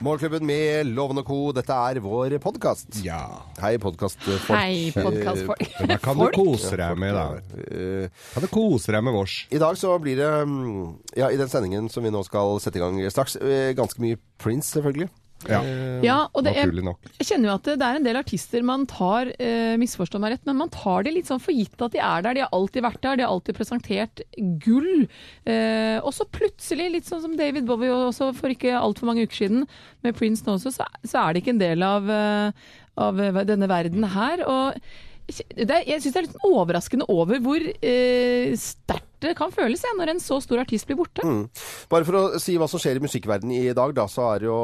Morgenklubben med Loven og Co. Dette er vår podkast. Ja. Hei, podkastfolk. Hei, podkastfolk. Hva kan du kose deg med, da. Hva Kan du kose deg med vårs. I dag så blir det, mm, ja, i den sendingen som vi nå skal sette i gang straks, eh, ganske mye Prince, selvfølgelig. Ja, Ja, og det er, naturlig nok. jeg kjenner jo at det, det er en del artister man tar, eh, misforstå meg rett, men man tar det litt sånn for gitt at de er der. De har alltid vært der, de har alltid presentert gull. Eh, og så plutselig, litt sånn som David Bowie også for ikke altfor mange uker siden, med Prince nå også, så, så er det ikke en del av, eh, av eh, denne verden her. Og er- jeg syns det er litt overraskende over hvor eh, sterkt det kan føles jeg, når en så stor artist blir borte. Bare for å si hva som skjer i musikkverdenen i dag, da, så er det jo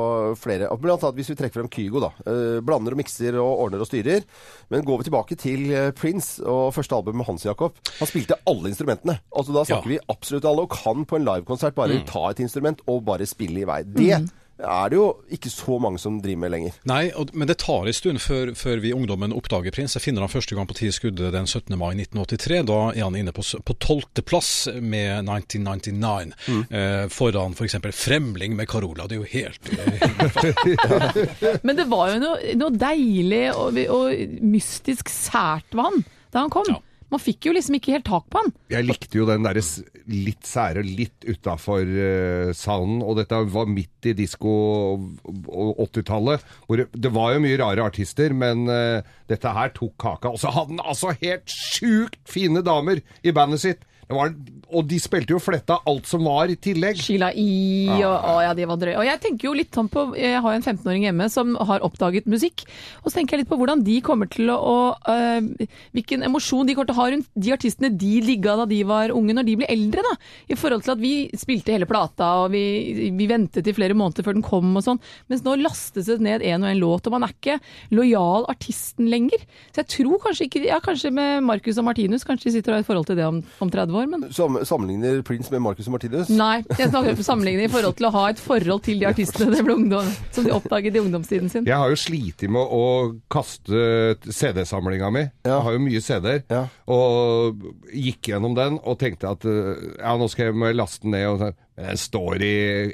flere Blant annet hvis vi trekker frem Kygo, da. Eh, blander og mikser og ordner og styrer. Men går vi tilbake til eh, Prince og første album med Hans Jakob. Han spilte alle instrumentene. Altså Da snakker vi absolutt alle, og kan på en livekonsert bare ta et instrument og bare spille i vei. Det er det jo ikke så mange som driver med lenger. Nei, og, men det tar en stund før, før vi ungdommen oppdager Prins. Jeg finner han første gang på ti skudd den 17. mai 1983. Da er han inne på, på 12. plass med 1999. Eh, foran f.eks. For Fremling med Carola. Det er jo helt eh, Men det var jo noe, noe deilig og, og mystisk sært ved han da han kom. Ja. Man fikk jo liksom ikke helt tak på han. Jeg likte jo den derre litt sære, litt utafor uh, sounden, og dette var midt i disko og- og 80-tallet. Det, det var jo mye rare artister, men uh, dette her tok kaka. Og så hadde han altså helt sjukt fine damer i bandet sitt. Var, og de spilte jo fletta alt som var i tillegg. Sheila I og å ja, de var drøye. Og jeg tenker jo litt sånn på Jeg har jo en 15-åring hjemme som har oppdaget musikk. Og så tenker jeg litt på hvordan de kommer til å, øh, Hvilken emosjon de kommer til å ha rundt de artistene de ligga da de var unge, når de blir eldre, da. I forhold til at vi spilte hele plata, og vi, vi ventet i flere måneder før den kom og sånn. Mens nå lastes det ned en og en låt, og man er ikke lojal artisten lenger. Så jeg tror kanskje ikke Ja, kanskje med Marcus og Martinus, kanskje de sitter og har et forhold til det om, om 30 år, men Som, sammenligner Prince med Marcus og Martinus. Nei, jeg snakker sammenligning i forhold til å ha et forhold til de artistene det ble ungdom, som de oppdaget i ungdomstiden sin. Jeg har jo slitt med å kaste CD-samlinga mi. Jeg har jo mye CD-er. Ja. Og gikk gjennom den og tenkte at eh, ja, nå skal jeg laste den ned. Og sånn. Den står i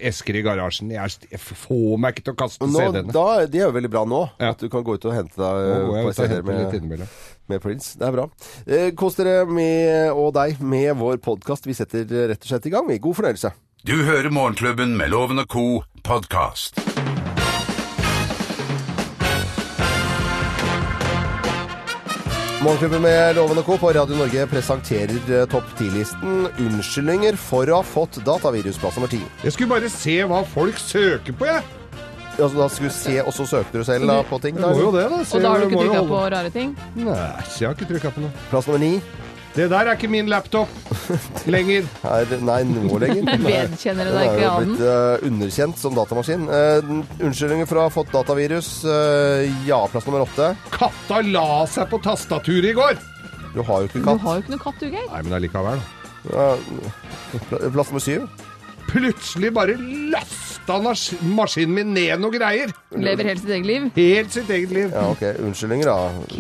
esker i garasjen. Jeg, er- jeg får meg ikke til å kaste CD-ene. De det er jo veldig bra nå, Ja. at du kan gå ut og hente deg eh, på CD-er med, med Prince. Det er bra. Eh, Kos dere med, og deg med vår podkast. Vi setter rett og slett i gang. vi. God fornøyelse. Du hører Morgenklubben med Loven og Co. podkast. Morgenklubben med Loven og Co. på Radio Norge presenterer eh, topp 10-listen unnskyldninger for å ha fått datavirus plass nummer 10. Jeg skulle bare se hva folk søker på, jeg. Altså, da skulle du se, og så søkte du selv da, på ting? Jeg må jo det, da. Se, Og da har du ikke trykka på rare ting? Nei, jeg har ikke trykka på noe. Plass nummer 9 Det der er ikke min laptop lenger. er Nei, nå lenger. Vedkjenner du deg ikke ikke Den av den? blitt uh, underkjent som datamaskin. Uh, unnskyldninger for å ha fått datavirus. Uh, ja, plass nummer åtte. Katta la seg på tastaturet i går! Du har jo ikke Du katt. har jo ikke noe katt, du, Geir. Nei, men allikevel, Uh, plass nummer syv. Plutselig bare lasta maskinen min ned noe greier. Lever helt sitt eget liv. Helt sitt eget liv. Ja, ok. Unnskyldninger, da. Ok.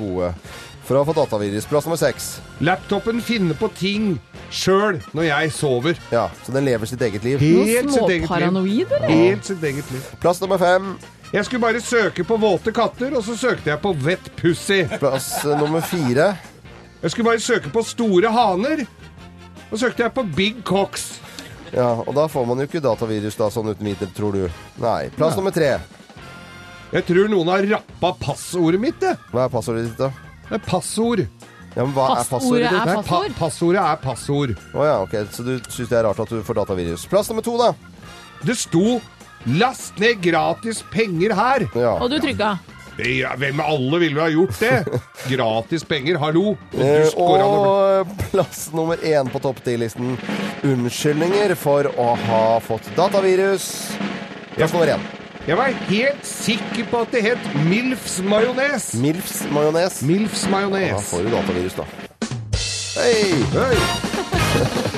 Gode. For å ha fått datavirus. Plass nummer 6. Laptopen finner på ting sjøl når jeg sover. Ja, så den lever sitt eget liv. Helt sitt eget liv. Helt sitt eget liv. Plass nummer 5. Jeg skulle bare søke på våte katter, og så søkte jeg på Wet Pussy. Plass nummer 4. Jeg skulle bare søke på store haner, og søkte jeg på Big Cocks. Ja, og da får man jo ikke datavirus da, sånn uten videre, tror du. Nei. Plass nummer 3. Jeg tror noen har rappa passordet mitt, det. Hva er passordet ditt, da? Er passord. Ja, men hva er Passordet ditt? Nei, pa passord? passordet er passord. Å ja, ok. Så du syns det er rart at du får datavirus. Plass nummer to, da. Det sto 'last ned gratis penger her'. Ja. Og du trykka? Ja, hvem alle ville ha gjort det? Gratis penger, hallo. Og Eh, bli- og plass nummer én på topp ti-listen. Unnskyldninger for å ha fått datavirus. Plass nummer én. Jeg var helt sikker på at det het Milfs majones. Milfs majones. Milfs Da majones. får du datavirus, da. Hei! Hei.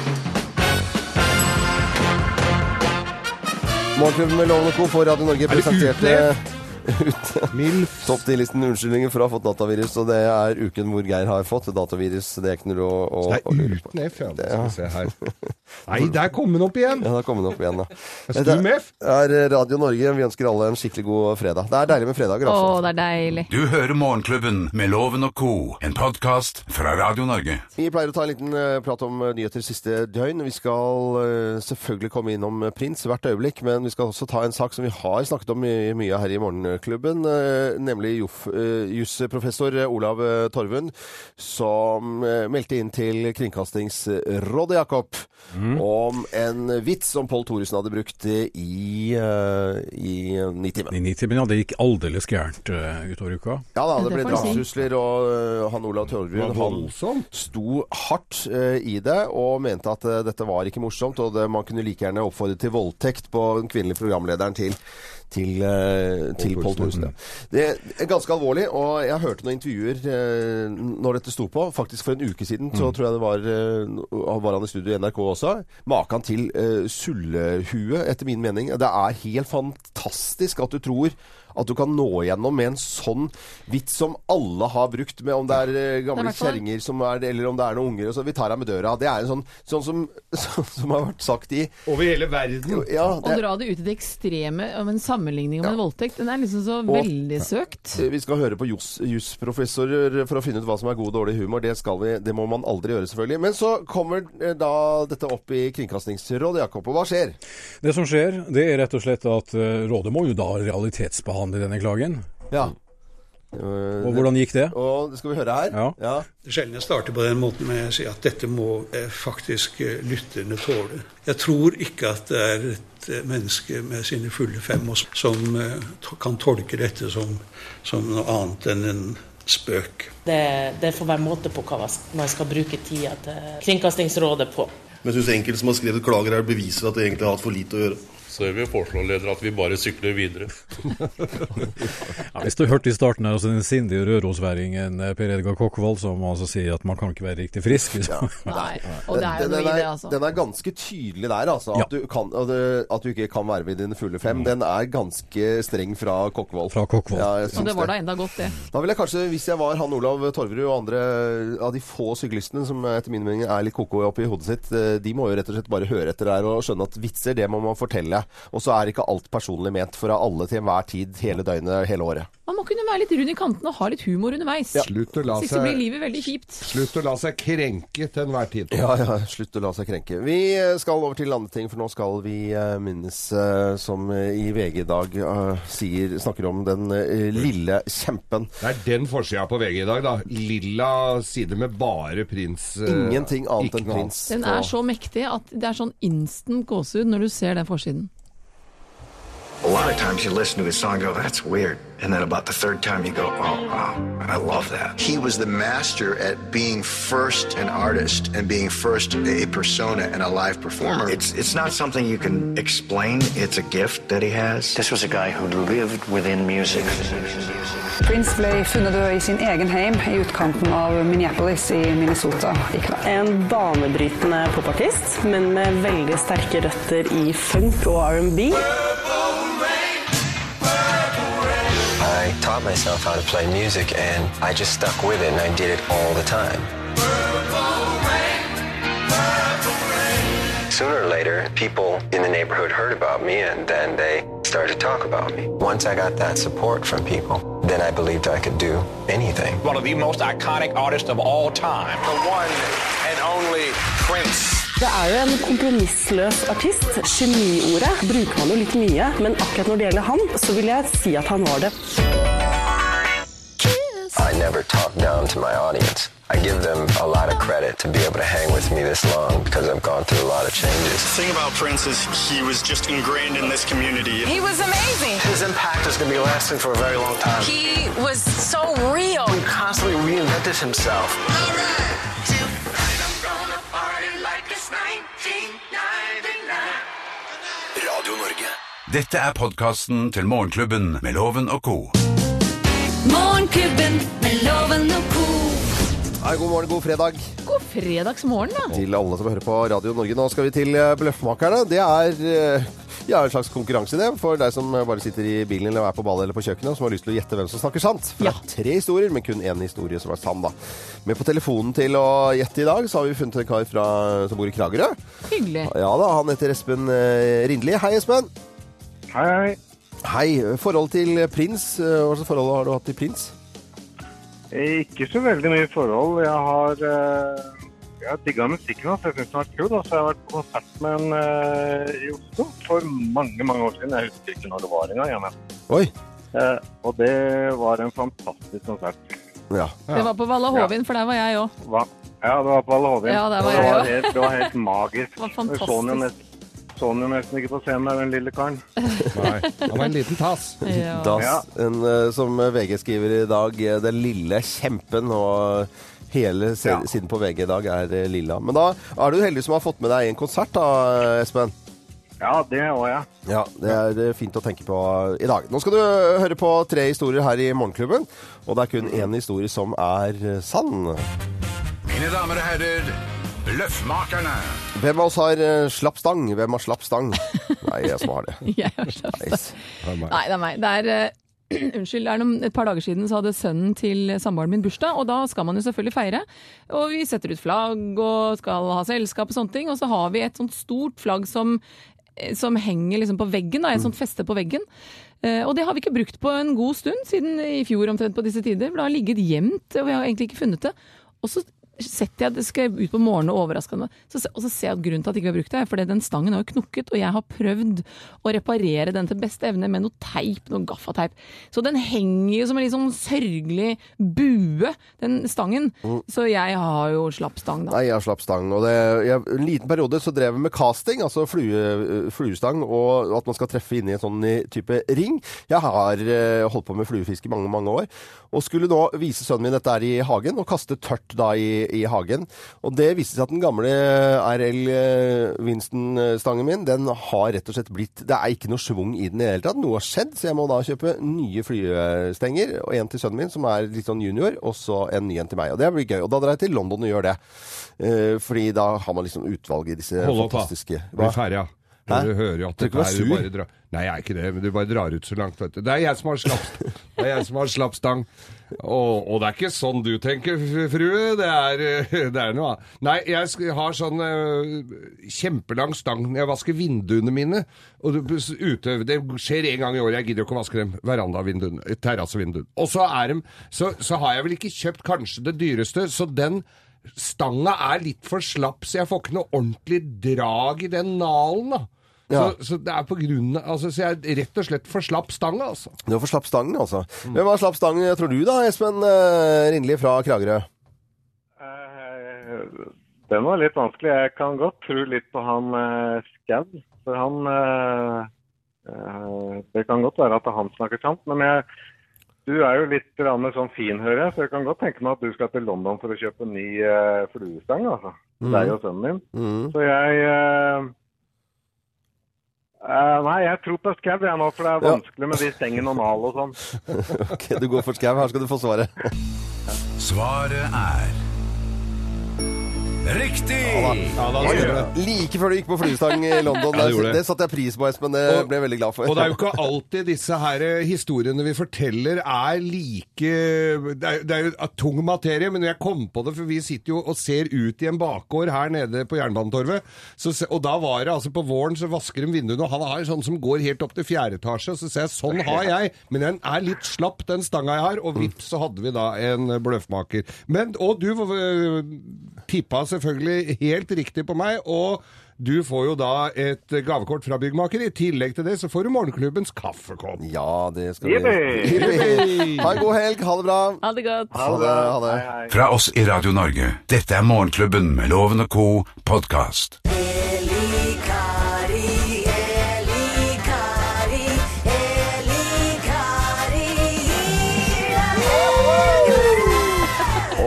Morgenklubben med Lovende Co. for Radio Norge Er presenterte utnevnt? ut Milf. Topp 10-listen unnskyldninger for å ha fått datavirus, og det er uken hvor Geir har fått datavirus. Det er ikke noe å, å, Det å er lure på. uten F, ja. Nå Skal vi se her. Nei, der kom den opp igjen! Ja, der kom den opp igjen, da. Er Stu med F? Det er Radio Norge. Vi ønsker alle en skikkelig god fredag. Det er deilig med fredager, Å, altså. det er deilig. Du hører Morgenklubben med Loven og co., en podkast fra Radio Norge. Vi pleier å ta en liten eh, prat om eh, nyheter siste døgn. Vi skal eh, selvfølgelig komme innom eh, Prins hvert øyeblikk, men vi skal også ta en sak som vi har snakket om mye, mye her i Morgenklubben, eh, nemlig eh, jusprofessor Olav eh, Torvund, som meldte inn til Kringkastingsrådet, Jakob, om en vits som Pål Thoresen hadde brukt i, i Nitimen. I nitimen, ja, det gikk aldeles gærent utover uka. Ja da, det Det ble drapstrusler, og han Olav Torvund han sto hardt i det og mente at dette var ikke morsomt, og det, man kunne like gjerne oppfordre til voldtekt på den kvinnelige programlederen til til, uh, til Pål Thorsen. Det er ganske alvorlig, og jeg hørte noen intervjuer eh, når dette sto på. Faktisk for en uke siden så tror jeg det var, eh, var han i studio i NRK også. Makan til uh, sullehue, etter min mening. Det er helt fantastisk at du tror at du kan nå igjennom med en sånn vits som alle har brukt, med om det er eh, gamle Det er kjerringer som er det, eller om det er noen unger. og Så vi tar deg med døra. Det er en sånn, sånn som, sånn som har vært sagt i Over hele verden. ja, Å dra det ut i det ekstreme om en sammenligning om en voldtekt, den er liksom så veldig søkt. Vi skal høre på jus- jusprofessorer for å finne ut hva som er god og dårlig humor. Det, skal vi, det må man aldri gjøre, selvfølgelig. Men så kommer eh, da dette opp i Kringkastingsrådet, Jakob. Og hva skjer? Det som skjer, det er rett og slett at eh, rådet må jo da realitetsbehandle denne klagen. Ja. Og hvordan gikk det? Og det skal vi høre her. Ja. Det er sjelden jeg starter på den måten med å si at dette må eh, faktisk eh, lytterne tåle. Jeg tror ikke at det er et eh, menneske med sine fulle fem som kan tolke dette som, som noe annet enn en spøk. Det, det får være måte på hva man skal bruke tida til Kringkastingsrådet på. Men jeg syns enkelte som har skrevet klager her, beviser at de egentlig har hatt for lite å gjøre. Så jeg vil foreslå leder at vi bare sykler videre. Ja, hvis du hørte i starten her, altså den sindige rørosværingen eh, Per Edgar Kokkvold, som altså sier at man kan ikke være riktig frisk. Ja. Nei, og det er jo Den- den er- altså. Den er ganske tydelig der, altså. At, Ja. du kan, at, du, at du ikke kan være ved dine fulle fem. Den er ganske streng fra Kokkvold. Fra Kokkvold. Ja, Og det var da enda godt, det. Da vil jeg kanskje, hvis jeg var han Olav Torverud og andre av de få syklistene som etter min mening er litt koko oppi hodet sitt, eh, de må jo rett og slett bare høre etter der og skjønne at vitser, det må man fortelle. Og så er ikke alt personlig ment for alle til enhver tid, hele døgnet, hele året. Man må kunne være litt rund i kantene og ha litt humor underveis. Slutt å la seg, blir livet veldig kjipt. Slutt å la seg krenke til enhver tid. Ja, ja, slutt å la seg krenke. Vi eh, skal over til andre ting, for nå skal vi eh, minnes, eh, som i VG i dag sier, snakker om den lille kjempen. Det er den forsida på VG i dag, da. Lilla side med bare prins. Ingenting annet enn prins. Den er så mektig at det er sånn instant gåsehud når du ser den forsiden. A lot of times you listen to his song and go, that's weird. And then about the third time you go, oh, wow, I love that. He was the master at being first an artist and being first a persona and a live performer. It's, it's not something you can explain. It's a gift that he has. This was a guy who lived within music. Prince ble funnet død i sin egen heim i utkanten av Minneapolis i Minnesota i kveld. En banebrytende popartist, men med veldig sterke røtter i funk og R&B. I taught myself how to play music and I just stuck with it and I did it all the time. Sooner or later, people in the neighborhood heard about me and then they started to talk about me. Once I got that support from people, then I believed I could do anything. One of the most iconic artists of all time. The one and only Prince. Det er jo en kompromissløs artist. Geniordet bruker man jo litt mye, men akkurat når det gjelder han, så vil jeg si at han var det. I never talk down to my audience. I give them a lot of credit to be able to hang with me this long because I've gone through a lot of changes. The thing about Prince is he was just ingrained in this community. He was amazing. His impact is going to be lasting for a very long time. He was so real. He constantly reinvented himself. Radio Dette er podkasten til Morgenklubben med Loven og co. Morgenklubben med Loven og co. Hei, god morgen, god fredag God fredagsmorgen, da. til alle som hører på Radio Norge. Nå skal vi til eh, Bløffmakerne. Det er eh, Ja, en slags konkurranse det for deg som bare sitter i bilen eller er på ballet eller på kjøkkenet og som har lyst til å gjette hvem som snakker sant. For det er tre historier, men kun én historie som er sann, da. Med på telefonen til å gjette i dag, så har vi funnet en kar fra, som bor i Kragerø. Hyggelig. Ja da, han heter Espen eh, Rindli. Hei, Espen. Hei, hei. Hei. Forhold til prins. eh, Hva slags forhold har du hatt til prins? Ikke så veldig mye forhold. Jeg har, eh, jeg har digga musikken hans. Jeg syns den var kul. Og så har jeg vært på konsert med en eh, i Oslo for mange mange år siden. Jeg husker ikke når det var engang. jeg, Oi. Eh, og det var en fantastisk konsert. Ja. Det var på Valla Hovin, for der var jeg òg. Ja, det var på Valle Hovin. Ja, det var det, var også. helt, det var helt magisk. var fantastisk. Så han jo nesten, ikke på scenen der, den lille karen. Nei, han var en liten tass. Ja. Das, en, eh, som VG skriver i dag, eh, den lille kjempen. og Hele Ja. siden på VG i dag er eh, lilla. Men da er du heldig som har fått med deg en konsert, da, Espen. Ja, det var jeg. Ja, det er fint å tenke på i dag. Nå skal du høre på tre historier her i Morgenklubben. Og det er kun én historie som er sann. Mine damer og herrer, Bløffmakerne. Hvem av oss har eh, slapp stang? Hvem har slapp stang? Nei, jeg som har det. Jeg har slapp stang. Nice. Nei, det er meg. Det er uh, Unnskyld, det er noen, et par dager siden så hadde sønnen til samboeren min bursdag, og da skal man jo selvfølgelig feire. Og vi setter ut flagg og skal ha selskap og sånne ting, og så har vi et sånt stort flagg som, eh, som henger liksom på veggen, da, et sånt feste på veggen. Eh, Og det har vi ikke brukt på en god stund, siden i fjor omtrent på disse tider. For det har ligget gjemt, og vi har egentlig ikke funnet det. Og så setter jeg det skal ut på morgenen og overraske meg. Så, og så ser jeg at grunnen til at jeg ikke har brukt det, er fordi den stangen har jo knukket, og jeg har prøvd å reparere den til beste evne med noe teip, noe gaffateip. Så den henger jo som en litt sånn sørgelig bue, den stangen. Så jeg har jo slapp stang, da. Nei, jeg har slapp stang. Og det, jeg, en liten periode så drev jeg med casting, altså flue, fluestang, og at man skal treffe inn i en sånn type ring. Jeg har eh, holdt på med fluefiske i mange, mange år, og skulle nå vise sønnen min dette her i hagen, og kaste tørt da i, i hagen. Og det viste seg at den gamle RL eh, Winston-stangen min, den har rett og slett blitt Det er ikke noe schwung i den i det hele tatt. Noe har skjedd, så jeg må da kjøpe nye flyestenger, og en til sønnen min som er litt sånn junior, og så en ny en til meg. Og det blir gøy. Og da drar jeg til London og gjør det. Eh, fordi da har man liksom utvalget i disse Hold opp, da. fantastiske Bli ferdig, ja. Hæ? Du hører jo at det er du bare drar Nei, jeg er ikke det, men du bare drar ut så langt, vet du. Det er jeg som har slapp, det er jeg som har slapp stang. Og, og det er ikke sånn du tenker, frue. Det er, det er noe annet. Nei, jeg har sånn eh, kjempelang stang når jeg vasker vinduene mine. Og ute, det skjer en gang i året. Jeg gidder jo ikke å vaske dem. Verandavinduene, terrassevinduene. Og så, er dem, så, så har jeg vel ikke kjøpt kanskje det dyreste, så den stanga er litt for slapp, så jeg får ikke noe ordentlig drag i den nalen, da. Ja. Så, så det er på grunn av altså, Så jeg er rett og slett for slapp stang, altså. Du for slapp stang, altså. Hvem var slapp stang, tror du da, Espen uh, Rindli fra Kragerø? Uh, Den var litt vanskelig. Jeg kan godt tro litt på han uh, Skau. For han uh, eh, Det kan godt være at han snakker sant, men jeg, du er jo litt sånn fin, hører jeg, så jeg kan godt tenke meg at du skal til London for å kjøpe ny eh, fluestang, altså. Mm. Deg og sønnen din. Mm. Så jeg eh, Nei, jeg tror på Skau jeg nå, for det er Ja. vanskelig med de stengene og nal og sånn. ok, du går for skau. Her skal du få svaret. Svaret er Riktig! Ja, da ja, da. Like før du gikk på flyestang i London. Ja, det det, satte jeg pris på, Espen. Det Og- ble jeg veldig glad for. Og det er jo ikke alltid disse her eh, historiene vi forteller er like Det er, det er jo tung materie, men jeg kom på det, for vi sitter jo og ser ut i en bakgård her nede på Jernbanetorvet, så og da var det altså på våren så vasker de vinduene, og han har en sånn som går helt opp til fjerde etasje, så ser jeg sånn har jeg, men den er litt slapp, den stanga jeg har, og vips så hadde vi da en bløffmaker. Men, og du tippa selvfølgelig helt riktig på meg, og du får jo da et gavekort fra byggmaker. I tillegg til det så får du morgenklubbens kaffekopp. Ja, det skal vi! Ha en god helg. Ha det bra. Ha det godt. Ha det. Ha det. Fra oss i Radio Norge. Dette er Morgenklubben med Loven og co. podkast.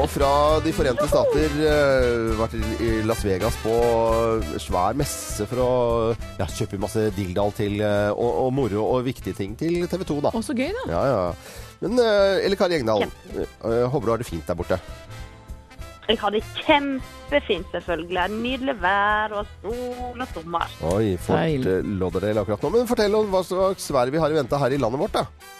Fra De forente stater eh, vært i Las Vegas på svær messe for å ja, kjøpe masse dilldall til eh, og, og moro og viktige ting til TV 2, da. Å, så gøy, da. Ja, ja. Men eh, Elle Kari Engdahl, eh, håper du har det fint der borte. Jeg det kjempefint, selvfølgelig. Nydelig vær og sol og sommer. Oi, Fort Lauderdale akkurat nå. Men fortell om hva slags vær vi har i vente her i landet vårt, da.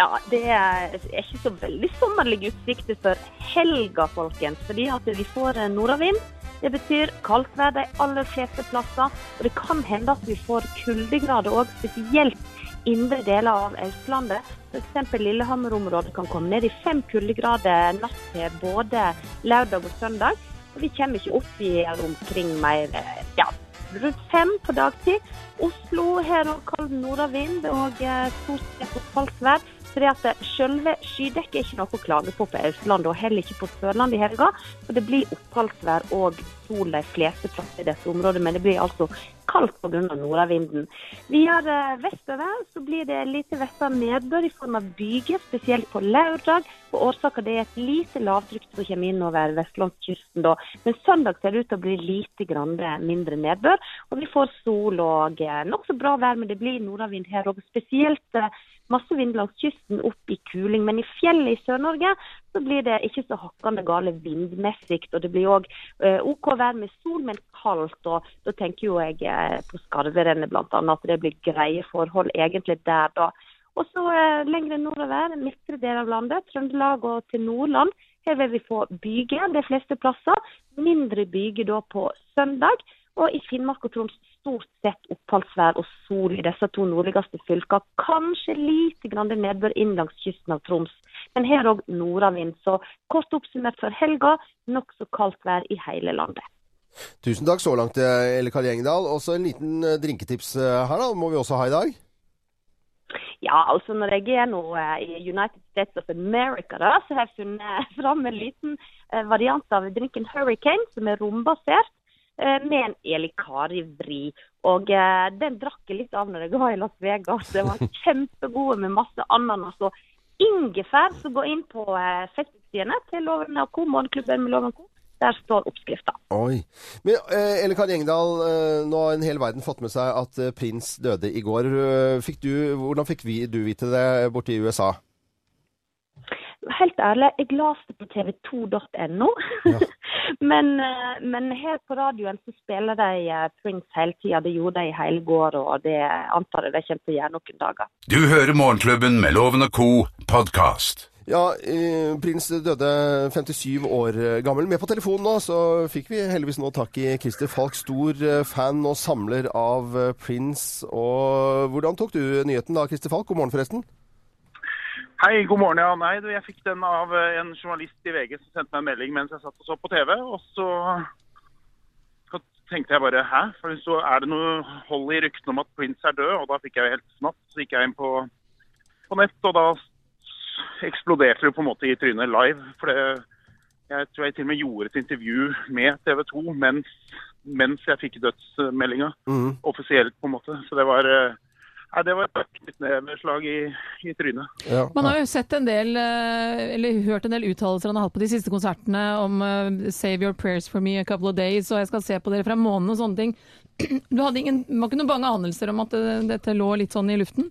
Ja, det er ikke så veldig sommerlige utsikter for helga, folkens. Fordi at vi får eh, nordavind. Det betyr kaldt vær de aller fleste plasser. Og det kan hende at vi får kuldegrader òg, spesielt indre deler av Østlandet. F.eks. Lillehammer-området kan komme ned i fem kuldegrader natt til både lørdag og søndag. Og vi kommer ikke opp i eller omkring mer eh, ja, rundt fem på dagtid. Oslo her og kald nordavind og eh, stort sett kaldt vær. Fordi at eh, Selve skydekket er ikke noe å klage på på Østlandet, og heller ikke på Sørlandet i helga. For det blir oppholdsvær og sol de fleste plasser i dette området, men det blir altså kaldt pga. nordavinden. Videre vestover så blir det lite vestlig nedbør i form av byger, spesielt på lørdag. Og Årsaken er et lite lavtrykk som kommer inn over vestlandskysten. da. Men søndag ser det ut til å bli lite grann mindre nedbør. Og vi får sol og eh, nokså bra vær, men det blir nordavind her òg. Spesielt eh, masse vind langs kysten opp i kuling. Men i fjellet i Sør-Norge så blir det ikke så hakkande gale vindmessig. Og det blir òg OK vær med sol, men kaldt. Og da tenker jo jeg eh, på Skarverennet bl.a. at det blir greie forhold egentlig der, da. Og så eh, lenger nordover, midtre del av landet, Trøndelag og til Nordland. Her vil vi få byger de fleste plasser. Mindre byger da på søndag. Og i Finnmark og Troms stort sett oppholdsvær og sol i disse to nordligste fylkene. Kanskje lite grann nedbør inn langs kysten av Troms. Men her òg nordavind. Så kort oppsummert for helga, nokså kaldt vær i hele landet. Tusen takk så langt, eh, Elle Kari Engedal. Og så en liten eh, drinketips eh, her, da. Må vi også ha i dag. Ja, altså når jeg er nå i United States of America, da, så har jeg funnet fram en liten variant av drinken Hurricane, som er rombasert, med en Eli Kari-vri. Og eh, den drakk jeg litt av når jeg var i Las Vegas. Den var kjempegod med masse ananas og ingefær. Så gå inn på eh, Facebook-sidene til Loven og Co. Morgenklubben med Loven og Co. Der står oppskrifta. Oi. Men eh, Elle Kari Engdahl, eh, nå har en hel verden fått med seg at eh, prins døde i går. Eh, Fikk du, hvordan fikk vi, du vite det borte i USA? Helt ærlig, jeg leste på tv2.no. men, eh, men her på radioen så spiller de eh, Prince hele tida. Det gjorde de i hele går, og det antar jeg de kommer til å gjøre noen dager. Du hører Morgenklubben med Loven og Co. podkast. Ja, eh, prins døde 57 år gammel. Med på telefonen nå så fikk vi heldigvis nå tak i Christer Falk, stor eh, fan og samler av eh, Prince. Og hvordan tok du nyheten da, Christer Falk? God morgen forresten. Hei, god morgen. Ja, nei, du, jeg fikk den av eh, en journalist i VG som sendte meg en melding mens jeg satt og så på TV. Og så, så tenkte jeg bare hæ? For så er det noe hold i ryktene om at Prince er død. Og da fikk jeg helt snapp. Så gikk jeg inn på, på nett, og da eksploderte det på en måte i trynet live. For det, jeg tror jeg til og med gjorde et intervju med TV 2 mens, mens jeg fikk dødsmeldinga. Mm. Offisielt, på en måte. Så det var eh, Nei, det var et knyttneveslag i, i trynet. Man har jo sett en del, eh, eller hørt en del uttalelser han har hatt på de siste konsertene om uh, 'Save your prayers for me a couple of days', og 'jeg skal se på dere fra månen' og sånne ting. Du hadde ingen, var ikke noen bange anelser om at det, dette lå litt sånn i luften?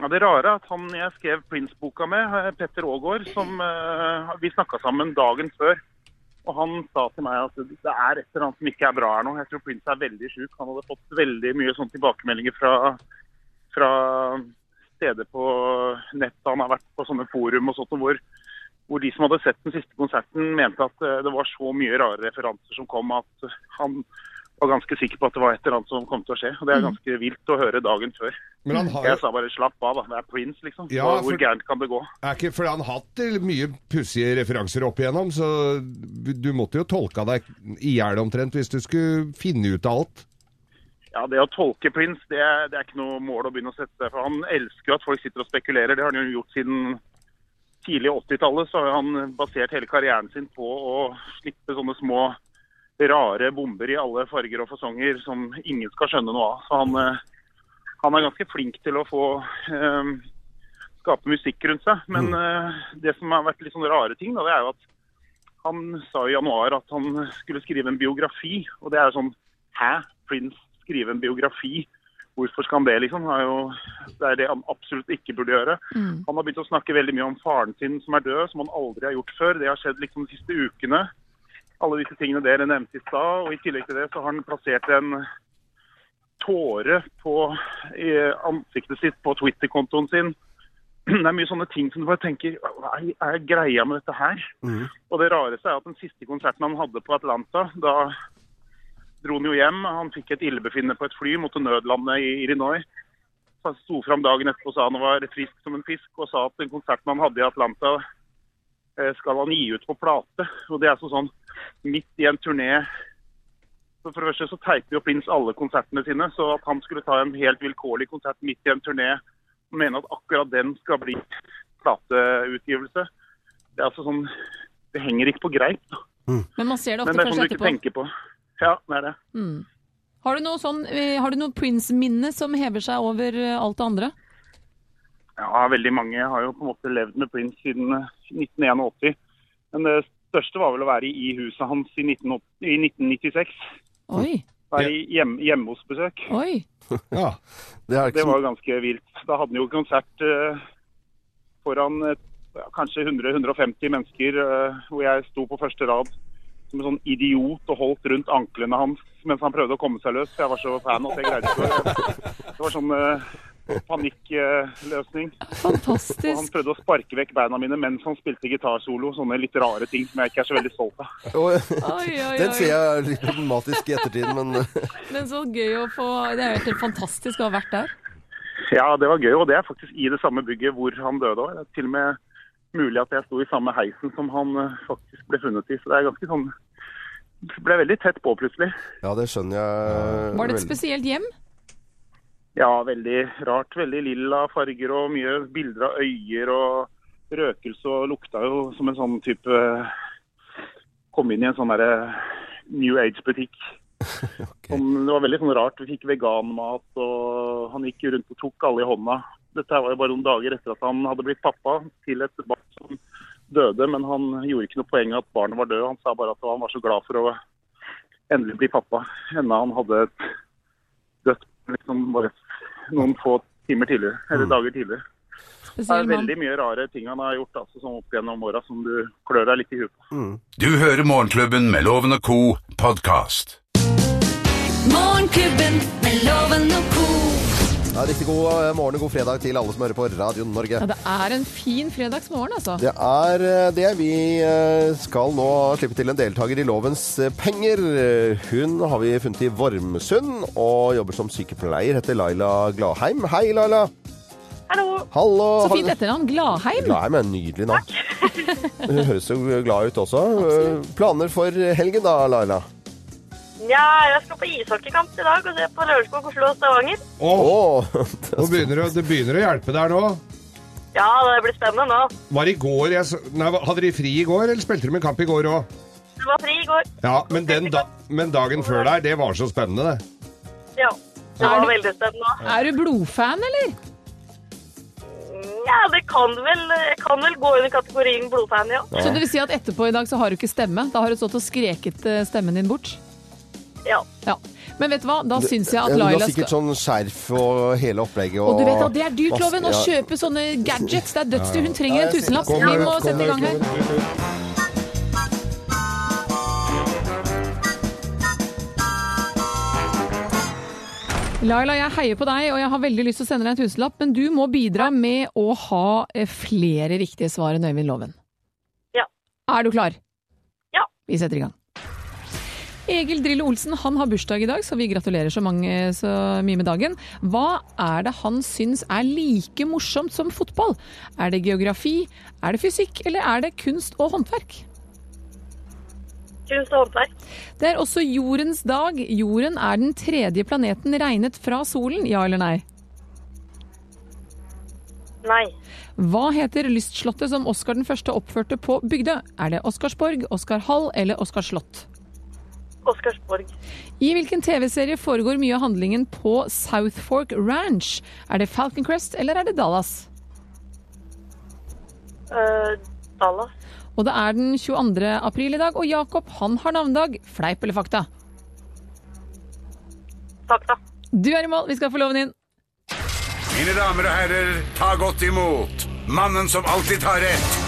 Ja, Det rare er at han jeg skrev Prince-boka med, eh, Petter Aagaard, som uh, vi snakka sammen dagen før. Og han sa til meg at det er et eller annet som ikke er bra her nå. Jeg tror Prince er veldig sjuk. Han hadde fått veldig mye sånn tilbakemeldinger fra, fra steder på nettet. Han har vært på sånne forum og sånt, hvor, hvor de som hadde sett den siste konserten, mente at eh, det var så mye rare referanser som kom at han var ganske sikker på at det var et eller annet som kom til å skje. Og Det er ganske vilt å høre dagen før. Men han har- Jeg sa bare slapp av, da. Det er Prince, liksom. Ja, for- Hvor gærent kan det gå? Er ikke, for han har hatt mye pussige referanser opp igjennom, så du måtte jo tolka deg i hjel omtrent hvis du skulle finne ut av alt. Ja, Det å tolke Prince det er, det er ikke noe mål å begynne å sette seg for. Han elsker jo at folk sitter og spekulerer. Det har han jo gjort siden tidlig 80-tallet. Så har han basert hele karrieren sin på å slippe sånne små rare bomber i alle farger og fasonger som ingen skal skjønne noe av. Så han, eh, han er ganske flink til å få um, skape musikk rundt seg. Men uh, det som har vært litt sånne rare ting, da, det er jo at han sa i januar at han skulle skrive en biografi. Og det er jo sånn Hæ? Prince skrive en biografi Hvorfor skal han det, liksom? Det er, jo, det er det han absolutt ikke burde gjøre. Mm. Han har begynt å snakke veldig mye om faren sin som er død, som han aldri har gjort før. Det har skjedd liksom de siste ukene. Alle disse tingene dere nevnte i stad. Og i tillegg til det så har han plassert en tåre på i ansiktet sitt på Twitter-kontoen sin. Det er mye sånne ting som du bare tenker Hva er, greia med dette her? Og det rareste er at den siste konserten han hadde på Atlanta, da dro han jo hjem. Han fikk et illebefinnende på et fly, måtte nødlande i Illinois. Så han sto fram dagen etterpå og sa han var frisk som en fisk, og sa at den konserten han hadde i Atlanta, eh, skal han gi ut på plate. Og det er sånn, sånn midt i en turné. Så For det første så teiper jo Prince alle konsertene sine, så at han skulle ta en helt vilkårlig konsert midt i en turné og mene at akkurat den skal bli plateutgivelse, det er altså sånn Det henger ikke på greip. Mm. Men man ser det ofte det sånn kanskje ikke etterpå. Ja, det er det. Mm. Har du noe, sånn, eh, har du noe Prince-minne som hever seg over eh, alt det andre? Ja, veldig mange har jo på en måte levd med Prince siden eh, 1981. Men det største var vel å være i huset hans i, 19, i 1996. Oi. Være i hjem, hjemme hos besøk. Oi. Ja, det er ikke Det var jo ganske vilt. Da hadde han jo konsert uh, foran uh, kanskje 100-150 mennesker, uh, hvor jeg sto på første rad som en sånn idiot og holdt rundt anklene hans mens han prøvde å komme seg løs. Jeg var så fan at jeg greide ikke å Det var sånn uh, panikkløsning. Og han prøvde å sparke vekk beina mine mens han spilte gitarsolo. Sånne litt rare ting som jeg ikke er så veldig stolt av. Oi, Oi, oi, Den ser jeg er litt problematisk i ettertid, men Men så gøy å få Det er jo helt fantastisk å ha vært der. Ja, det var gøy, og det er faktisk i det samme bygget hvor han døde òg. Til og med mulig at jeg sto i samme heisen som han eh, faktisk ble funnet i. Så det er ganske sånn ble veldig tett på plutselig. Ja, det skjønner jeg Var det et spesielt hjem? Ja, veldig rart. Veldig lilla farger og mye bilder av øyer og røkelse. Og lukta jo som en sånn type Kom inn i en sånn derre New Age-butikk. okay. Det var veldig sånn rart. Vi fikk veganmat, og han gikk rundt og tok alle i hånda. Dette var jo bare noen dager etter at han hadde blitt pappa til et barn som døde, men han gjorde ikke noe poeng av at barnet var død. Han sa bare at han var så glad for å endelig bli pappa, enda han hadde et dødt liksom bare noen få timer tidligere, eller dager tidligere. Det er veldig mye rare ting han har gjort altså, sånn opp gjennom åra som du klør deg litt i huet på. Du hører Morgenklubben med Loven og Co. podkast. Morgenklubben med Loven og co. Ja, riktig god eh, morgen og god fredag til alle som hører på Radio Norge. Ja, det er en fin fredagsmorgen, altså. Det er eh, det. Vi eh, skal nå slippe til en deltaker i Lovens penger. Hun har vi funnet i Vormsund og jobber som sykepleier. Heter Laila Gladheim. Hei, Laila. Hallo. Hallo. Så fint etternavn. Gladheim. Gladheim er en nydelig navn. Hun høres jo glad ut også. Absolutt. Planer for helgen da, Laila? Ja, jeg skal på ishockeykamp i dag og se på Lørenskog, Oslo og Stavanger. Åh, Nå begynner det, det begynner å hjelpe der nå. Ja, det blir spennende nå. Var i går jeg, nei, Hadde de fri i går, eller spilte de med kamp i går òg? Det var fri i går. Ja, men, den da, men dagen før der, det var så spennende, det. Ja, det var du- veldig spennende. Er du blodfan, eller? Ja, det kan vel, kan vel gå under kategorien blodfan, ja. Så det vil si at etterpå i dag så har du ikke stemme? Da har du stått og skreket eh, stemmen din bort? Ja. Ja. Men vet du hva? Da syns jeg at Hun har sikkert sånn skjerf og hele opplegget. Og du vet at det er dyrt, Loven, å kjøpe sånne gadgets. Det er dødsdyrt. Hun trenger en tusenlapp. Vi må sette i gang her. Laila, jeg heier på deg, og jeg har veldig lyst til å sende deg en tusenlapp, men du må bidra med å ha eh, flere riktige svar enn Øyvind Loven. Ja. Er du klar? Ja. Vi setter i gang. Egil Drillo Olsen han har bursdag i dag, så vi gratulerer så, mange, så mye med dagen. Hva er det han syns er like morsomt som fotball? Er det geografi, er det fysikk, eller er det kunst og håndverk? Kunst og håndverk. Det er også jordens dag. Jorden er den tredje planeten regnet fra solen, ja eller nei? Nei. Hva heter lystslottet som Oskar den første oppførte på Bygdø? Er det Oscarsborg, Oskar Hall eller Oskar slott? Oscarsborg. I hvilken TV-serie foregår mye av handlingen på South Fork Ranch? Er det Falcon Crest eller er det Dallas? Uh, Dallas. Og det er den 22. april i dag, og Jakob han har navnedag. Fleip eller fakta? Fakta. Du er i mål, vi skal få loven inn. Mine damer og herrer, ta godt imot mannen som alltid tar rett,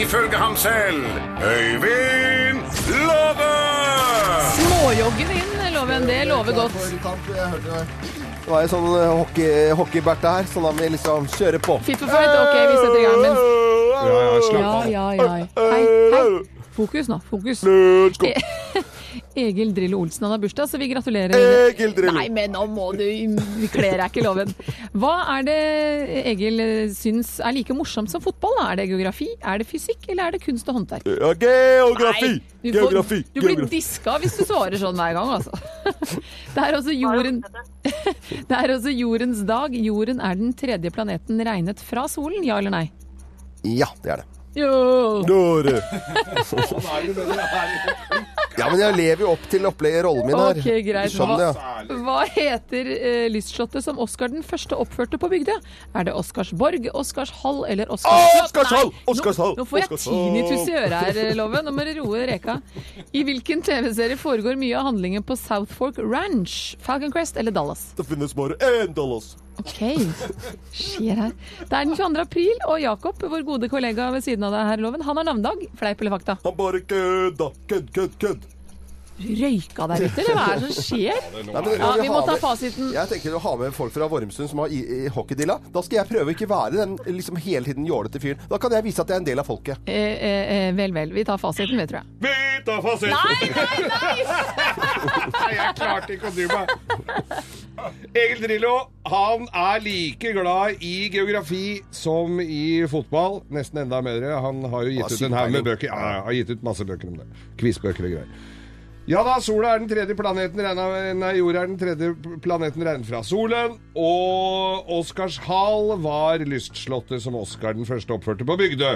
ifølge ham selv, Øyvind Love! Småjoggen inn, loven. Det lover godt. Det var en sånn eh, hockey, hockeyberte her, sånn at vi liksom kjører på. Fit for fight, ok, vi setter i gang. Men Ja, ja, slapp ja, av. ja, ja. Hei, hei. Fokus nå, fokus. Egil Drillo Olsen han har bursdag, så vi gratulerer. Egil Drillo. Nei, men nå må du Vi kler deg ikke loven. Hva er det Egil syns er like morsomt som fotball? da? Er det geografi, er det fysikk, eller er det kunst og håndverk? Ja, geografi! Nei, du, får, Geografi! du blir geografi. diska hvis du svarer sånn hver gang, altså. Det er også jorden Det er også jordens dag. Jorden er den tredje planeten regnet fra solen, ja eller nei? Ja, det er det. Jo! Dåre. Ja, men jeg lever jo opp til opplegget rollen min her. Ok, greit. Hva, hva heter uh, lystslottet som Oskar den første oppførte på Bygdøy? Er det Oscarsborg, Oscarshall eller Oscarslott? Oscarshall! Oscarshall! Nå, nå får jeg tinnitus i øret her, eh, Loven. Nå må dere roe reka. I hvilken TV-serie foregår mye av handlingen på South Fork Ranch? Falcon Crest eller Dallas? Det finnes bare én Dallas. Ok, skjer her. Det er den 22. april, og Jakob, vår gode kollega ved siden av deg her, Loven, han har navnedag. Fleip eller fakta? Han bare kødda. Kødd, kødd, kødd. Røyka der ute, eller hva er det som skjer? Nei, men Ja, vi må ta fasiten. Jeg tenker å ha med folk fra Vormsund som har i- i hockeydilla. Da skal jeg prøve å ikke være den liksom hele tiden jålete fyren. Da kan jeg vise at jeg er en del av folket. Eh, eh, eh, vel, vel. Vi tar fasiten, vi, tror jeg. Vi tar fasiten! Nei, nei, nei! jeg klarte ikke å dy meg. Egil Drillo han er like glad i geografi som i fotball. Nesten enda mer. Han har jo gitt ut en haug med bøker. Ja, ja, har gitt ut masse bøker om det. Quizbøker og greier. Ja da, sola er den tredje planeten regna nei, jorda er den tredje planeten regnet fra solen. Og Oscarshall var lystslottet som Oscar den første oppførte på Bygdø.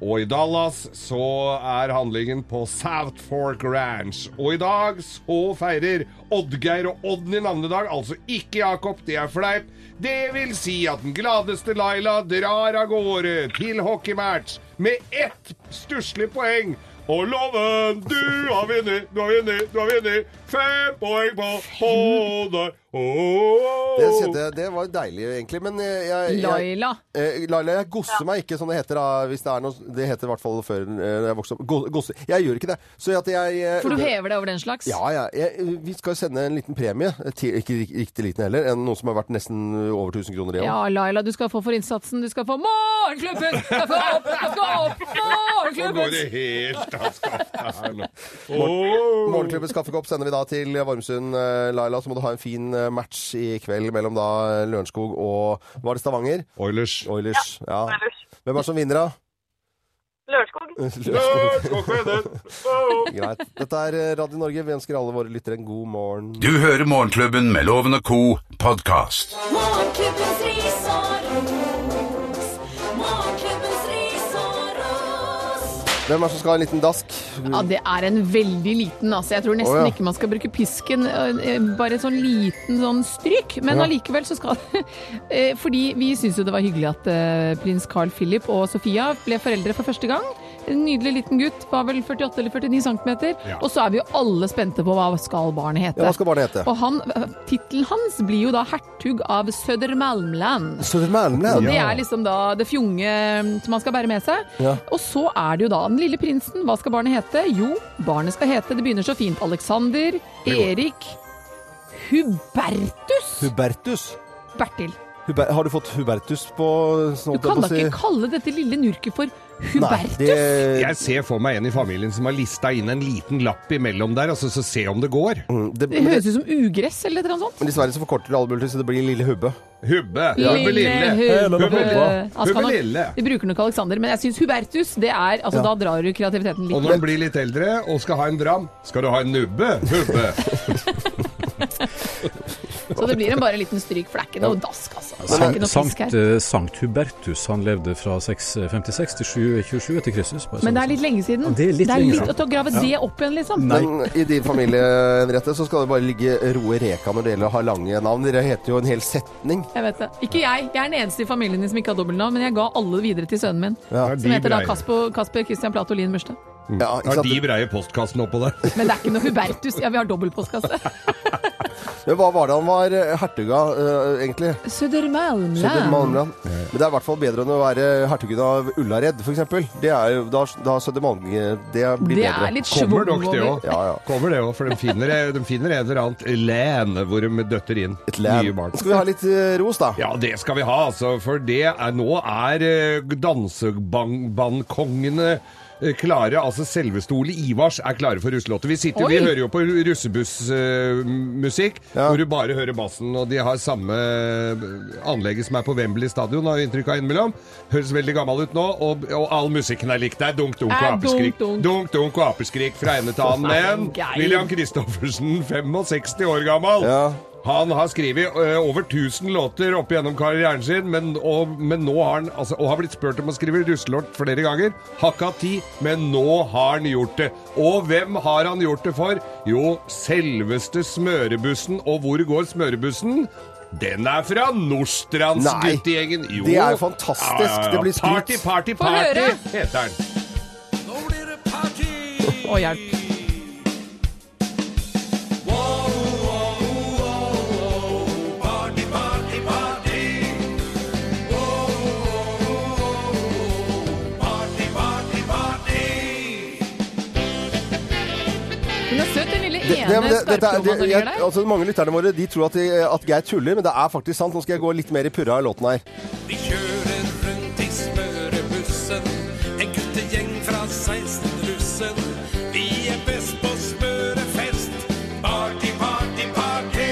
Og i Dallas så er handlingen på South Fork Ranch. Og i dag så feirer Oddgeir og Odden i navnedag, altså ikke Jakob, det er fleip. Det vil si at den gladeste Laila drar av gårde til hockeymatch med ett stusslig poeng. Og Loven, du har vunnet, du har vunnet, du har vunnet. Fem poeng på hodet. Åh. Det, jeg- det var deilig, egentlig. Men jeg, jeg, jeg Laila. Jeg, Laila, jeg gosser meg ikke, som det heter da, hvis det er noe Det heter i hvert fall før eh, jeg vokste opp. Go- Jeg gjør ikke det. Så at jeg eh, For du hever deg over den slags? Ja, ja. Jeg, vi skal sende en liten premie. Til, ikke riktig liten heller. En, noe som har vært nesten over 1000 kroner i år. Ja, Laila, du skal få for innsatsen. Du skal få Morgenklubben! Jeg skal opp, jeg skal opp! Nå går Morgenklubben! det helt av skaftet her nå. Morgenklubbens kaffekopp sender vi da til Vormsund, eh, Laila. Så må du ha en fin eh, match i kveld mellom da Lørenskog og Var det Stavanger? Oilers. Oilers. Ja. Hvem er det som vinner, da? Lørenskog. Greit. Dette er eh, Radio Norge. Vi ønsker alle våre lyttere en god morgen. Du hører Morgenklubben med Loven og Co. podkast. Morgenklubbens ris og ros. Hvem er det som skal ha en liten dask? Ja, det er en veldig liten, altså. Jeg tror nesten oh, ja. ikke man skal bruke pisken. eh, Bare en sånn liten sånn stryk. Men Ja. så skal Eh, Fordi vi syns jo det var hyggelig at eh, prins Carl Philip og Sofia ble foreldre for første gang. En nydelig liten gutt, var vel 48 eller 49 cm. Ja. Og så er vi jo alle spente på hva skal barnet hete. Ja, hva skal barnet hete? Og han, tittelen hans blir jo da hertug av Södermalmland. Södermalmland? Det er liksom da det fjonge mm, som han skal bære med seg. Ja. Og så er det jo da den lille prinsen. Hva skal barnet hete? Jo, barnet skal hete Det begynner så fint. Alexander, Erik, Hubertus, Hubertus. Bertil. Huber har du fått Hubertus på sånn Du kan da ikke kalle dette lille nurket for Hubertus? Jeg ser for meg en i familien som har lista inn en liten lapp imellom der, altså, så, så se om det går. Det høres ut som ugress eller annet sånt. Men dessverre så forkorter det mulig, så det blir Lille Hubbe. Hubbe. Lille Hubbe. hubbe, hubbe, hubbe Lille. Vi bruker nok Alexander, men jeg syns Hubertus, det er Altså, Ja. da drar du kreativiteten litt. Og når han blir litt eldre og skal ha en dram, skal du ha en nubbe? Hubbe. Så det blir en bare liten stryk, flekken og dask, Det er Sankt. Sankt, eh, Sankt Hubertus han levde fra 656 til 727 etter Kristus. bare Men sånn. det er litt lenge siden. Det er litt lenge litt å grave Ja. det opp igjen, liksom. Men i din familie, Henriette, så skal det bare ligge roe reka når det gjelder å ha lange navn. Dere heter jo en hel setning. Jeg vet det. Ikke jeg. Jeg er den eneste i familien din som ikke har dobbeltnavn, men jeg ga alle videre til sønnen min. Ja. Som heter da Kasper, Kasper Christian Plato Lien Mørstad. Ja, ikke Har de breie postkassene oppå der? Men det er ikke noe Hubertus. Ja, vi har dobbeltpostkasse. Men hva var det han var eh, hertug av, uh, egentlig? Södermalmland. Södermalmland. Men det er i hvert fall bedre enn å være hertugen av Ullared, f.eks. Det er jo da, da Södermalm Det blir Det bedre. er litt Kommer nok det òg. Ja, ja. Kommer det òg, for de finner, de finner et eller annet lene hvor de døtter inn nye barn. Skal vi ha litt eh, ros, da? Ja, det skal vi ha, altså. For det er, nå er eh, dansebandkongene eh, klare. Altså selveste Ole Ivars er klare for russelåter. Vi, sitter, vi hører jo på russebussmusikk, hvor du bare hører bassen. Og de har samme eh, anlegget som er på Wembley stadion, har jeg inntrykk av innimellom. Høres veldig gammel ut nå, og, og all musikken er lik. Det er dunk, dunk og apeskrik. dunk, dunk. Og apeskrik fra ende til annen. Men William Christoffersen, 65 år gammel. Han har skrevet ø, over 1000 låter opp gjennom karrieren sin, men, og, men nå har han altså, og har blitt spurt om å skrive russelåt flere ganger. Har ikke hatt tid, men nå har han gjort det. Og hvem har han gjort det for? Jo, selveste smørebussen. Og hvor går smørebussen? Den er fra Nordstrands-guttegjengen. Jo. det er jo fantastisk. Det blir skryt. Party, party, party, høre. heter den. Å, hjelp. Det, ene det, men det, dette det, jeg, altså, mange lytterne våre de tror at, de, at Geir tuller, men det er faktisk sant. Nå skal jeg gå litt mer i purra i låten her. Vi kjører rundt i smørebussen, en guttegjeng fra 16-russen. Vi er best på smørefest, party, party, party.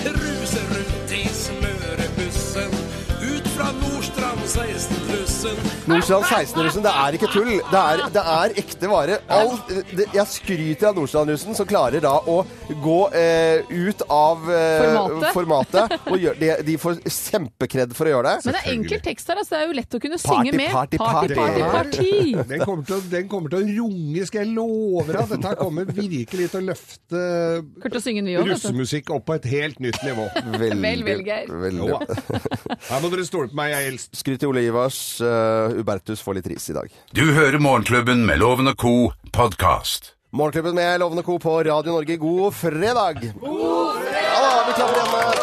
Cruiser rundt i smørebussen, ut fra Nordstrand 16-russen. Nordstrand 16-russen, det er ikke tull. Det er, det er ekte vare. All, det, jeg skryter av Nordstrand-russen, som klarer da å gå eh, ut av eh, Formatet. formatet og gjør, de, de får kjempekred for å gjøre det. Men det er enkel tekst her, altså. Det er jo lett å kunne synge med. party, party, party. party, party. Den kommer, til, den kommer til å runge, skal jeg love deg. Dette her kommer virkelig til å løfte Kommer å synge den vi òg, vet du. russemusikk opp på et helt nytt nivå. Veldig, Vel, vel, Geir. veldig. Her må dere stole på meg, jeg er eldst. Skryt til Ole Ivars. Uh, Ubertus får litt ris i dag. Du hører Morgenklubben med Loven og Co. podkast. Morgenklubben med Lovende Co. på Radio Norge, god fredag! God fredag! Ja vi klapper igjen.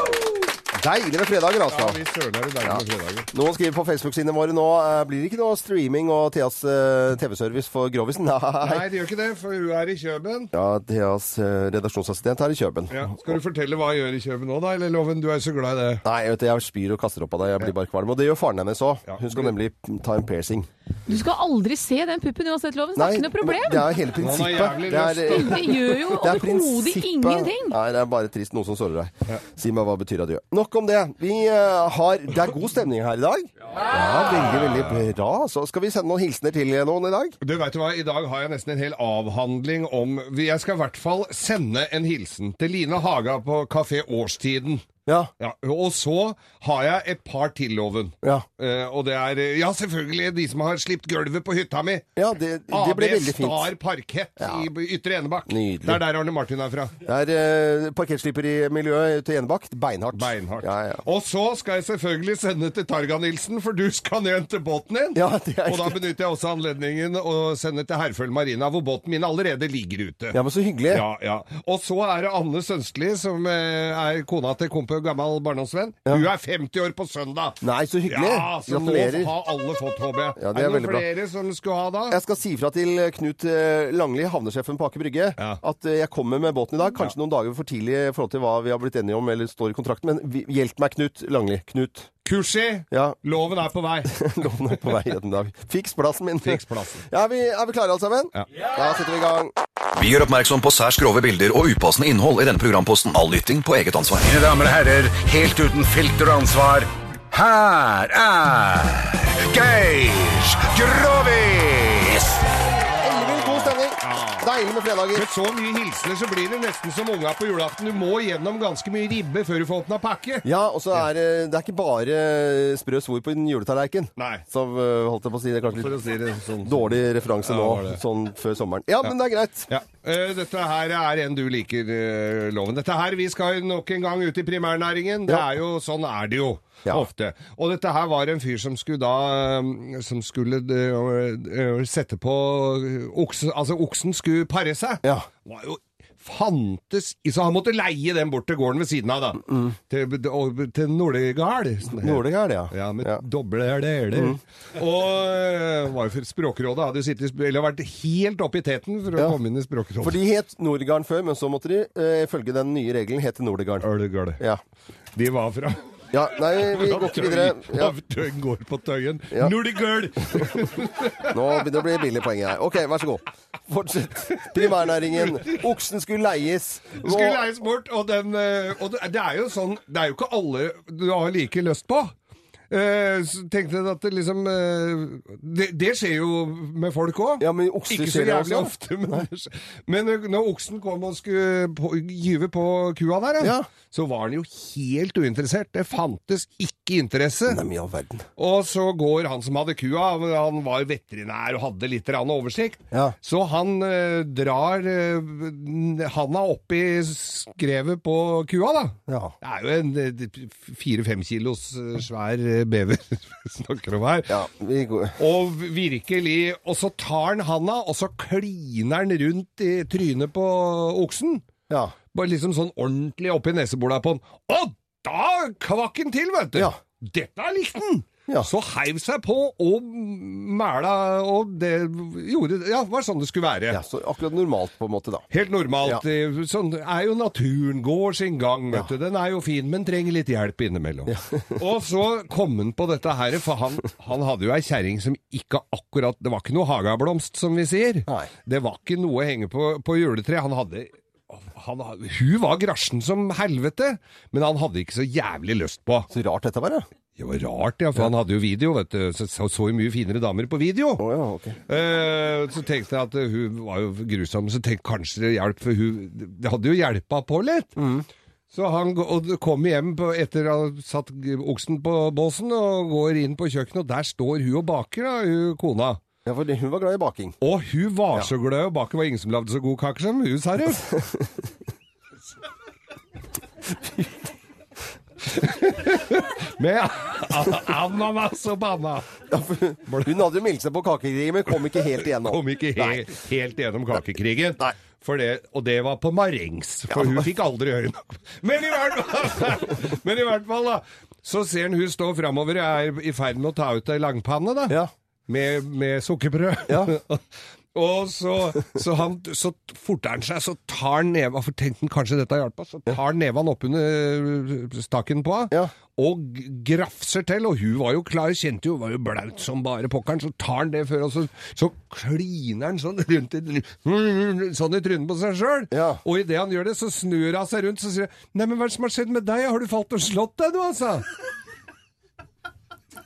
Deilig med fredager, altså. Ja, vi søler er det deilig med fredager. Noen skriver på Facebook-sidene våre nå eh, blir det ikke noe streaming og Theas eh, TV-service for Grovisen. Nei. Nei, det gjør ikke det, for hun er i Kjøben. Ja, Theas eh, redaksjonsassistent er i Kjøben. Ja. Skal du fortelle hva jeg gjør i Kjøben nå, da? Eller Loven, du er så glad i det. Nei, vet du, jeg spyr og kaster opp av deg. Jeg blir bare kvalm. Og det gjør faren hennes òg. Hun skal nemlig ta en piercing. Du skal aldri se den puppen uansett, Loven. Det er ikke noe problem. det er hele prinsippet. jævlig Det er, lyst, Det gjør jo det er overhodet prinsippet. ingenting. Nei, det er bare trist noen som sårer deg. Si meg hva betyr adjø. Nok om det. Vi eh, har Det er god stemning her i dag. Ja, veldig, veldig bra. Så skal vi sende noen hilsener til noen i dag? Du vet du hva, I dag har jeg nesten en hel avhandling om Jeg skal i hvert fall sende en hilsen til Line Haga på Kafé Årstiden. Ja. og så har jeg et par til, Loven. Ja. Eh, og det er eh, Ja, selvfølgelig de som har slipt gulvet på hytta mi. Ja, det, det ble veldig fint. AB Star Parkett i Ytre Enebakk. Nydelig. Det er der Arne Martin er fra. Det er uh, parkettslipperimiljøet til Enebakk. Beinhardt. Beinhardt. Ja, ja. Og så skal jeg selvfølgelig sende til Targa-Nilsen, for du skal ned til båten din. Ja, det er og da benytter jeg også anledningen å sende til Herføl Marina, hvor båten min allerede ligger ute. Ja, men så hyggelig. Ja, ja. Og så er det Anne Sønstli, som eh, er kona til gammel barndomsvenn. Hun er 50 år på søndag. Nei, så hyggelig. Ja, så Gratulerer. nå har alle fått, håper jeg. Ja, det er det noen flere bra. som skulle ha da? Jeg skal si fra til Knut eh, Langli, havnesjefen på Aker Brygge, at eh, jeg kommer med båten i dag. Kanskje noen dager for tidlig i forhold til hva vi har blitt enige om eller står i kontrakten, men hjelp meg, Knut Langli. Knut. Kursi, Ja. loven er på vei. Loven er på vei en dag. Fiks plassen min. Fiks plassen. Ja, vi, er vi klare alle sammen? Ja. Da setter vi i gang. Vi gjør oppmerksom på særs grove bilder og upassende innhold i denne programposten. All lytting på eget ansvar. Mine damer og herrer, helt uten filter og ansvar, her er Geir Grovis! Deilig med fredager. Med så mye hilsener så blir det nesten som unga på julaften. Du må gjennom ganske mye ribbe før du får åpna pakke. Ja, og så er det, er ikke bare sprø svor på en juletallerken. Nei. Som eh, holdt jeg på å si, det kanskje litt si det sånn. dårlig referanse Ja, nå, sånn før sommeren. Ja, men det er greit. Ja. Eh, dette her er en du liker, eh, Loven. Dette her, Vi skal nok en gang ut i primærnæringen. Det er jo, Sånn er det jo. Ja. Ofte. Og dette her var en fyr som skulle da eh, Som skulle eh, eh, sette på oksen Altså, oksen skulle pare seg. Ja. Var jo fantes Så han måtte leie den bort til gården ved siden av, da. Mm. Til, til Nordegard. Nordegard, ja. Ja, med doble r-er. Mm. Og var jo for Språkrådet hadde sittet, eller vært helt oppe i teten for å Ja. komme inn i Språkrådet. For de het Nordegard før, men så måtte de, ifølge den nye regelen, hete Nordegard. Ja. De var fra ja. Nei, vi går ikke videre. Ja. Tøyen går på Tøyen. Ja. girl Nå begynner det å bli billig poeng her. Ok, vær så god. Fortsett. Primærnæringen. Oksen skulle leies. Det skulle leies bort, og, den, eh, og det det er jo sånn Det er jo ikke alle du har like lyst på. Eh, så tenkte jeg at det liksom eh, det, det skjer jo med folk òg. Ja, Ikke så jævlig ofte, men, men eh, når oksen kom og skulle på, gyve på kua der, Ja. så var den jo helt uinteressert. Det fantes ikke interesse. Nei. Og så går han som hadde kua, han var veterinær og hadde litt oversikt, Ja. så han eh, drar handa opp i skrevet på kua, da. Ja. Det er jo en fire-fem kilos svær bever snakker om her. Ja, vi. Og virkelig Og så tar han handa, og så kliner han rundt i trynet på oksen. Ja. Bare liksom sånn ordentlig oppi nesebola på han. Og da kvakk han til, vet du! Ja. Dette likte han! Ja. Så heiv seg på og mæla, og det gjorde Ja, var sånn det skulle være. ja, så akkurat normalt på en måte, da. Helt normalt. Ja. Sånn er jo naturen. Går sin gang, vet Ja. du. Den er jo fin, men trenger litt hjelp innimellom. og så kom han på dette her, for han, han hadde jo ei kjerring som ikke akkurat Det var ikke noe hageblomst, som vi sier. Nei. Det var ikke noe å henge på, på juletreet. Han hadde han, hun var grasjen som helvete, men han hadde ikke så jævlig lyst på. Så rart dette var, ja. Det var rart, ja, for han hadde jo video, vet du. Så så, jo mye finere damer på video. Oh, ja, okay. Eh, så tenkte jeg at eh, hun var jo grusom, så tenkte kanskje det hjalp, for hun Det hadde jo hjelpa på litt. Så han og kom hjem på, etter å ha satt oksen på båsen og går inn på kjøkkenet, og der står hun og baker, da, hun kona. Ja, for hun var glad i baking. Og hun var så glad i å bake, var ingen som lagde så god kake som hun, sa hun. Med ananas og banna. Ja, hun hadde jo meldt seg på kakekrigen, men kom ikke helt igjennom. Kom ikke he Nei. helt gjennom kakekrigen. Nei. Det, og det var på marengs, for hun fikk aldri høre noe. Men i hvert fall, men i hvert fall da, så ser han hun stå framover og er i ferd med å ta ut ei langpanne, da. Ja. Med, med sukkerbrød. Ja. Og så, så, han, så forter han seg, så tar han neva For tenkte han kanskje dette hjalp, så tar han neven oppunder staken på henne, Ja. og grafser til. Og hun var jo klar, kjente jo, var jo blaut som bare pokkeren. Så tar han det før, og så, så kliner han sånn rundt i, sånn i trynet på seg sjøl. Ja. Og idet han gjør det, så snur hun seg rundt så sier hun, Nei, men hva er det som har skjedd med deg? Har du falt og slått deg, du, altså?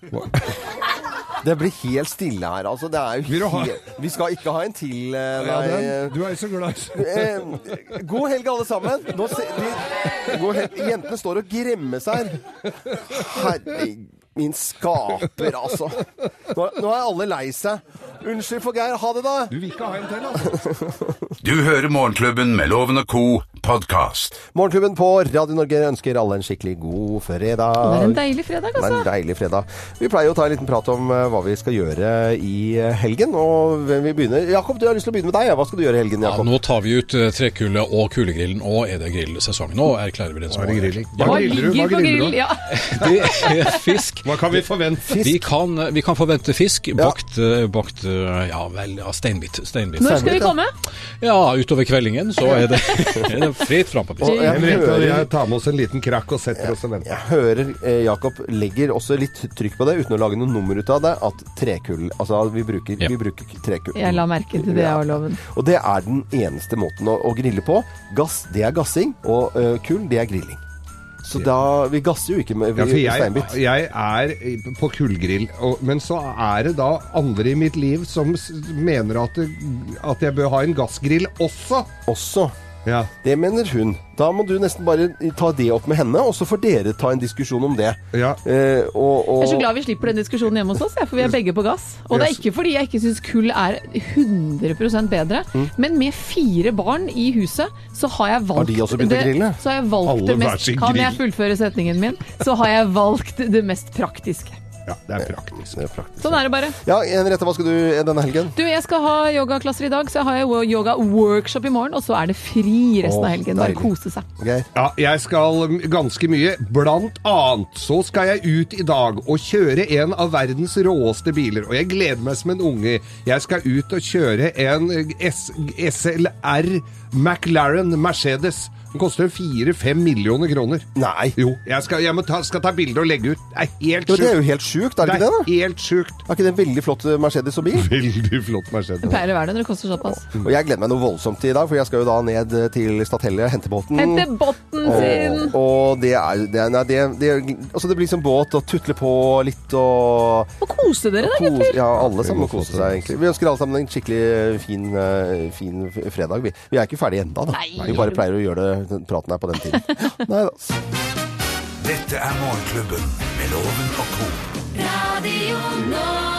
Det blir helt stille her, altså. Det er jo ha- helt... Vi skal ikke ha en til, eh, Ja, nei. du er jo så glad i Eh, god helg, alle sammen. Nå se, de, god helg. Jentene står og gremmer seg. Herregud. min skaper, altså. Nå, nå er alle lei seg. Unnskyld for Geir. Ha det, da. Du vil ikke ha en til, altså? Du hører Morgenklubben med Loven og Co. podkast. Morgenklubben på Radio Norge ønsker alle en skikkelig god fredag. Det er en deilig fredag, Det er en altså. deilig fredag. Vi pleier å ta en liten prat om eh, hva vi skal gjøre i eh, helgen. Og hvem vi begynner Jakob, du har lyst til å begynne med deg. Hva skal du gjøre i helgen, Jakob? Ja, nå tar vi ut eh, trekullet og kulegrillen, og er det grillsesong. Nå erklærer vi den som Er grilling? Ja, Hva griller du? Hva griller du? Ja. det er fisk. Hva kan vi forvente? Vi kan, vi kan forvente fisk bakt, eh, bakt eh, ja vel, ja, steinbit. steinbit. Når skal vi komme? Ja, utover kveldingen så er det, er det fritt fram på fisk. Og jeg hører, jeg tar med oss en liten krakk og setter oss og venter. jeg hører eh, Jakob legger også litt trykk på det, uten å lage noe nummer ut av det, at trekull Altså, vi bruker, Ja. vi bruker trekull. Jeg la merke til det, jeg loven. Og det er den eneste måten å, å grille på. Gass, det er gassing, og uh, kull, det er grilling. Så da Vi gasser jo ikke med Ja, jeg, steinbit. jeg er på kullgrill, og, men så er det da andre i mitt liv som mener at, at jeg bør ha en gassgrill også. Også. Ja. Det mener hun. Da må du nesten bare ta det opp med henne, og så får dere ta en diskusjon om det. Ja. Eh, og, og, Jeg er så glad vi slipper den diskusjonen hjemme hos oss, for vi er begge på gass. Og det er ikke fordi jeg ikke syns kull er 100 bedre, Mm. men med fire barn i huset, så har jeg valgt Har de også begynt å det- grille? Så har jeg valgt Alle det mest Kan jeg fullføre setningen min? Så har jeg valgt det mest praktiske. Ja, det er praktisk. Det er praktisk. Sånn er det bare. Ja, Henriette, hva skal du denne helgen? Du, jeg skal ha yogaklasser i dag, så jeg har yoga-workshop i morgen, og så er det fri resten Åh, av helgen. Bare kose seg. Ja, jeg skal ganske mye. Blant annet så skal jeg ut i dag og kjøre en av verdens råeste biler. Og jeg gleder meg som en unge. Jeg skal ut og kjøre en S SLR McLaren Mercedes. Den koster 4-5 millioner kroner. Nei. Jo, jeg skal, jeg må ta, skal ta bilde og legge ut. Det er helt sjukt. det er jo helt sjukt, er det ikke det? da? Helt sjukt. Er ikke det en veldig flott eh, Mercedes og bil? Veldig flott Det Mercedes. pleier å være det når det koster såpass. Og jeg gleder meg noe voldsomt i dag, for jeg skal jo da ned til Stathelle, hente båten. Hente båten sin! Og, og det er det, er- nei, det, det, altså det blir som båt og tutle på litt og Og kose dere, da, gutter. Ja, alle sammen må kose seg, egentlig. Vi ønsker alle sammen en skikkelig fin, eh, fin fredag. Vi, vi er ikke ferdige ennå, da. Nei. Vi bare pleier å gjøre det, den praten her på den tiden. Nei da. Dette er Morgenklubben med Loven og co. Radio Norge.